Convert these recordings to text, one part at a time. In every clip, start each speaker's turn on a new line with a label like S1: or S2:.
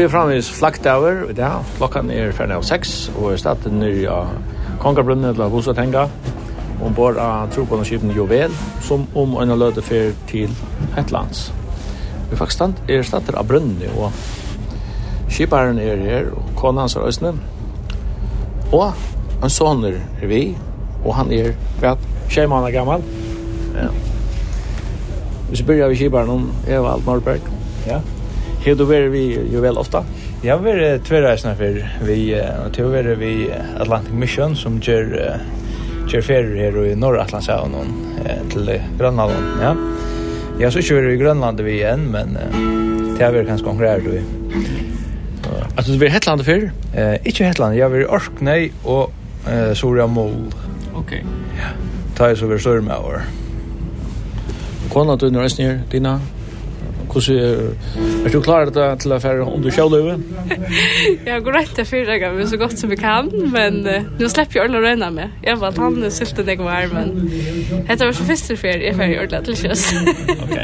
S1: til framvis flaggdager i dag. Klokkan er ferdig av seks, og er stedet nere av Kongabrunnet eller Bosatenga, ombord av Trobåndeskipen Jovel, som om en løte fer til Hetlands. Vi faktisk stand, er stedet av Brunnet, og skiparen er her, og kona hans er Øsne. Og en soner er vi, og han er, vet, tjej måneder gammal. Ja. Vi så börjar vi skiparen om Evald Norberg.
S2: Ja.
S1: Hur då är vi ju väl ofta.
S2: Jag var två resor för vi och två var vi Atlantic Mission som gör gör ferier här i norra Atlanten och till Grönland. Ja. Jag så kör i Grönland vi igen men det är väl kanske konkurrens då.
S1: Alltså vi är Hetland för?
S2: Eh, inte Hetland. Jag vill i Orkney och eh Soria Mol.
S1: Okej.
S2: Ja. Tar så vi större med år.
S1: Konan du när är snär dina? Hvordan er, er du klar til til å fære under kjøløyve?
S3: Jeg går rett til fyra ganger så godt som vi kan, men uh, nå slipper jeg ordentlig å røyne med. Jeg var at han sylte deg var, men dette var så første fyr, jeg fære ordentlig til kjøs.
S1: ok.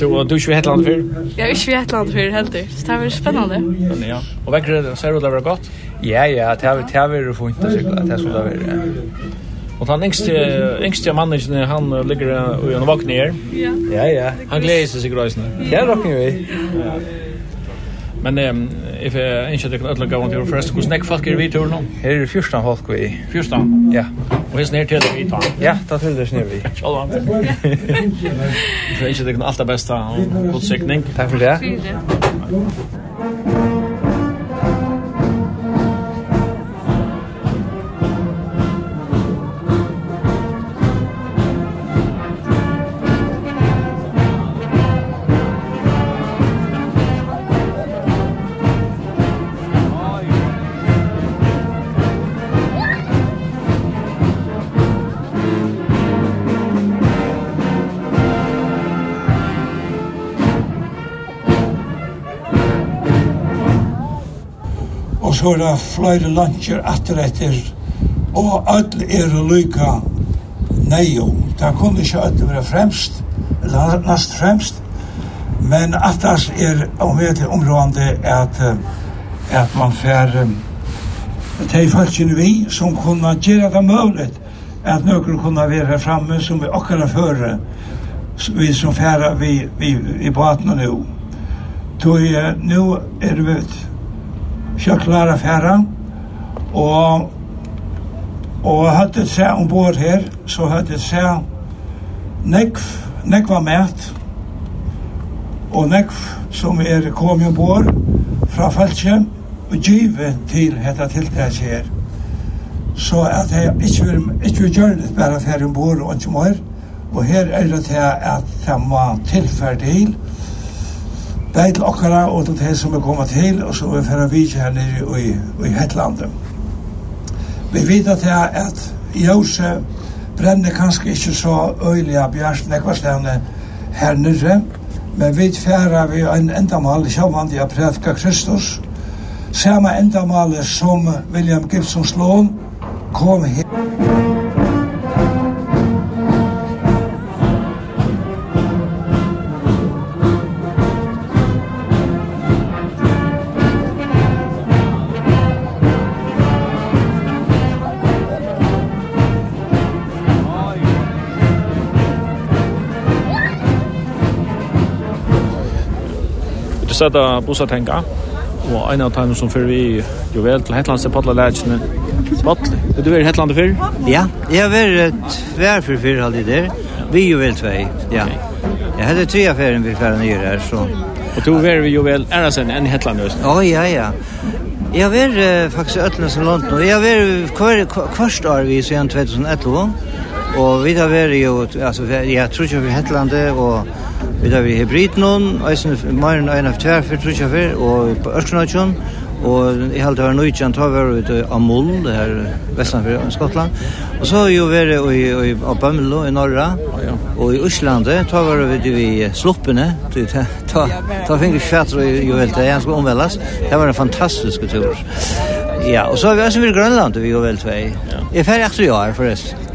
S1: Du du ikke vet land før?
S3: Jeg er ikke vet land før heller. Så det var spennende.
S1: Men ja. Og vekker det, ser du det var godt?
S2: Ja, ja, det har vært fint å sykle. Det skulle det være, ja.
S1: Og han yngste, yngste mannen, han ligger i en vakne her.
S3: Ja.
S2: Ja, ja.
S1: Han gleder seg sikkert også.
S2: Ja, rocken vi.
S1: Men um, if jeg ikke hadde kunnet gå til først, hvordan er folk er vi i tur nå?
S2: Her er det 14 folk vi.
S1: 14?
S2: Ja.
S1: Og hvis nere til det vi tar?
S2: Ja, da til det snir vi.
S1: Kjallvand. If jeg ikke hadde kunnet alt det beste, og god sikning.
S2: Takk for det.
S4: så er det flere luncher etter etter, og alle er lykka neio. Det kunne ikke alle være fremst, eller nest fremst, men aftast er omvedelig områdende at, at man fer de folkene vi som kunne gjøre det mulig at noen kunne være framme som vi akkurat fører vi som færa vi, vi, i baten nå. Tog, nu er det kjøklar av færa, og, og hadde seg ombord her, så hadde seg nekv, nekva mæt, og nekv som er kom ombord fra feltje, og gyve til dette tiltaket her. Så at jeg ikke vil, ikke vil gjøre det bare for ombord og ikke mer, og her er det til at jeg må tilfære til, Dei til okkara og til det som er koma til, og så er fyrir vidje her nere i, i Hetlandet. Vi vet at det er at Jose brenner kanskje ikke så øylig av bjørst Ekvarstene her nere, men vi færa vi en endamal sjåvandi av prædka Kristus, samme endamal som William Gibson Sloan kom her
S1: sätta bussa tänka. og en av dem som för vi jo vel til Hetlandse padlelægene. Padle, er du vært i Hetlandet før?
S5: Ja, jeg har vært tvær for før halvdig der. Vi jo vel tvei, ja. Jeg hadde tre affæren vi færre nye her, så...
S1: Og du var jo vel ærasen enn i Hetlandet just?
S5: Å, ja, ja. Jeg har vært uh, faktisk i Øtlands og London, og jeg har vært hver, hvert år vi siden 2011, og vi har vært jo, altså, jeg tror ikke vi i Hetlandet, og Vi har vi hybrid noen, eisen mer enn en av tjær for trusja for, og på Ørkenatjon, og i halte var nøytjan ta var ute av Mull, det her vestanfor Skottland, og så har vi jo vært i i, i Bømlo i Norra, og i Øslandet, ta var vi i Sluppene, ta ta, ta finner fjatter og jo vel til, jeg skal omveldes, det var en fantastisk tur. Ja, og så har vi også vært i Grønland, vi jo vel tvei. Jeg fer etter i år, forresten.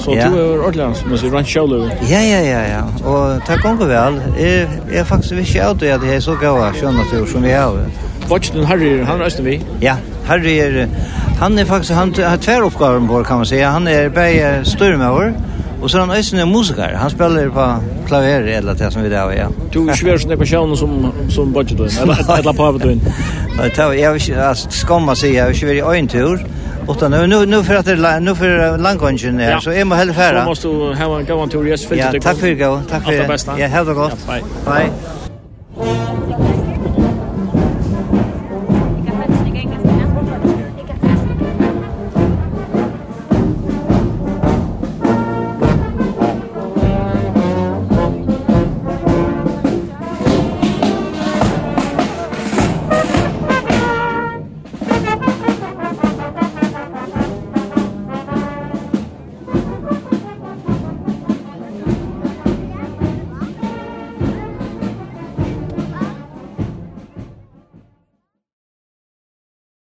S1: Så
S5: ja.
S1: du er ordentlig, som man sier, rent kjøler.
S5: Ja, ja, ja, ja. Og takk om vel. Jeg, jeg er faktisk ikke av det at jeg er så gav av kjønnatur som vi har.
S1: Vatsen Harry, han er vi?
S5: Ja, Harry er, han er faktisk, han har tver oppgaver på, kan man si. Han er bare styrmøver, og så er han Øystein musiker. Han spiller på klaver, eller det som vi har, ja.
S1: Du er ikke sånn på kjønnen som, som vatsen, eller, eller på havet du inn?
S5: Jeg vil ikke, altså, skamma sier, jeg vil ikke være i øyntur, Utan nu nu nu för att det är nu för långkongen
S1: här
S5: så är man helt
S1: färra.
S5: Så
S1: måste du ha en gång till yes
S5: för det. Ja, tack
S1: för det.
S5: Tack
S1: för det.
S5: Ja, ha
S1: gott. Bye.
S5: Bye.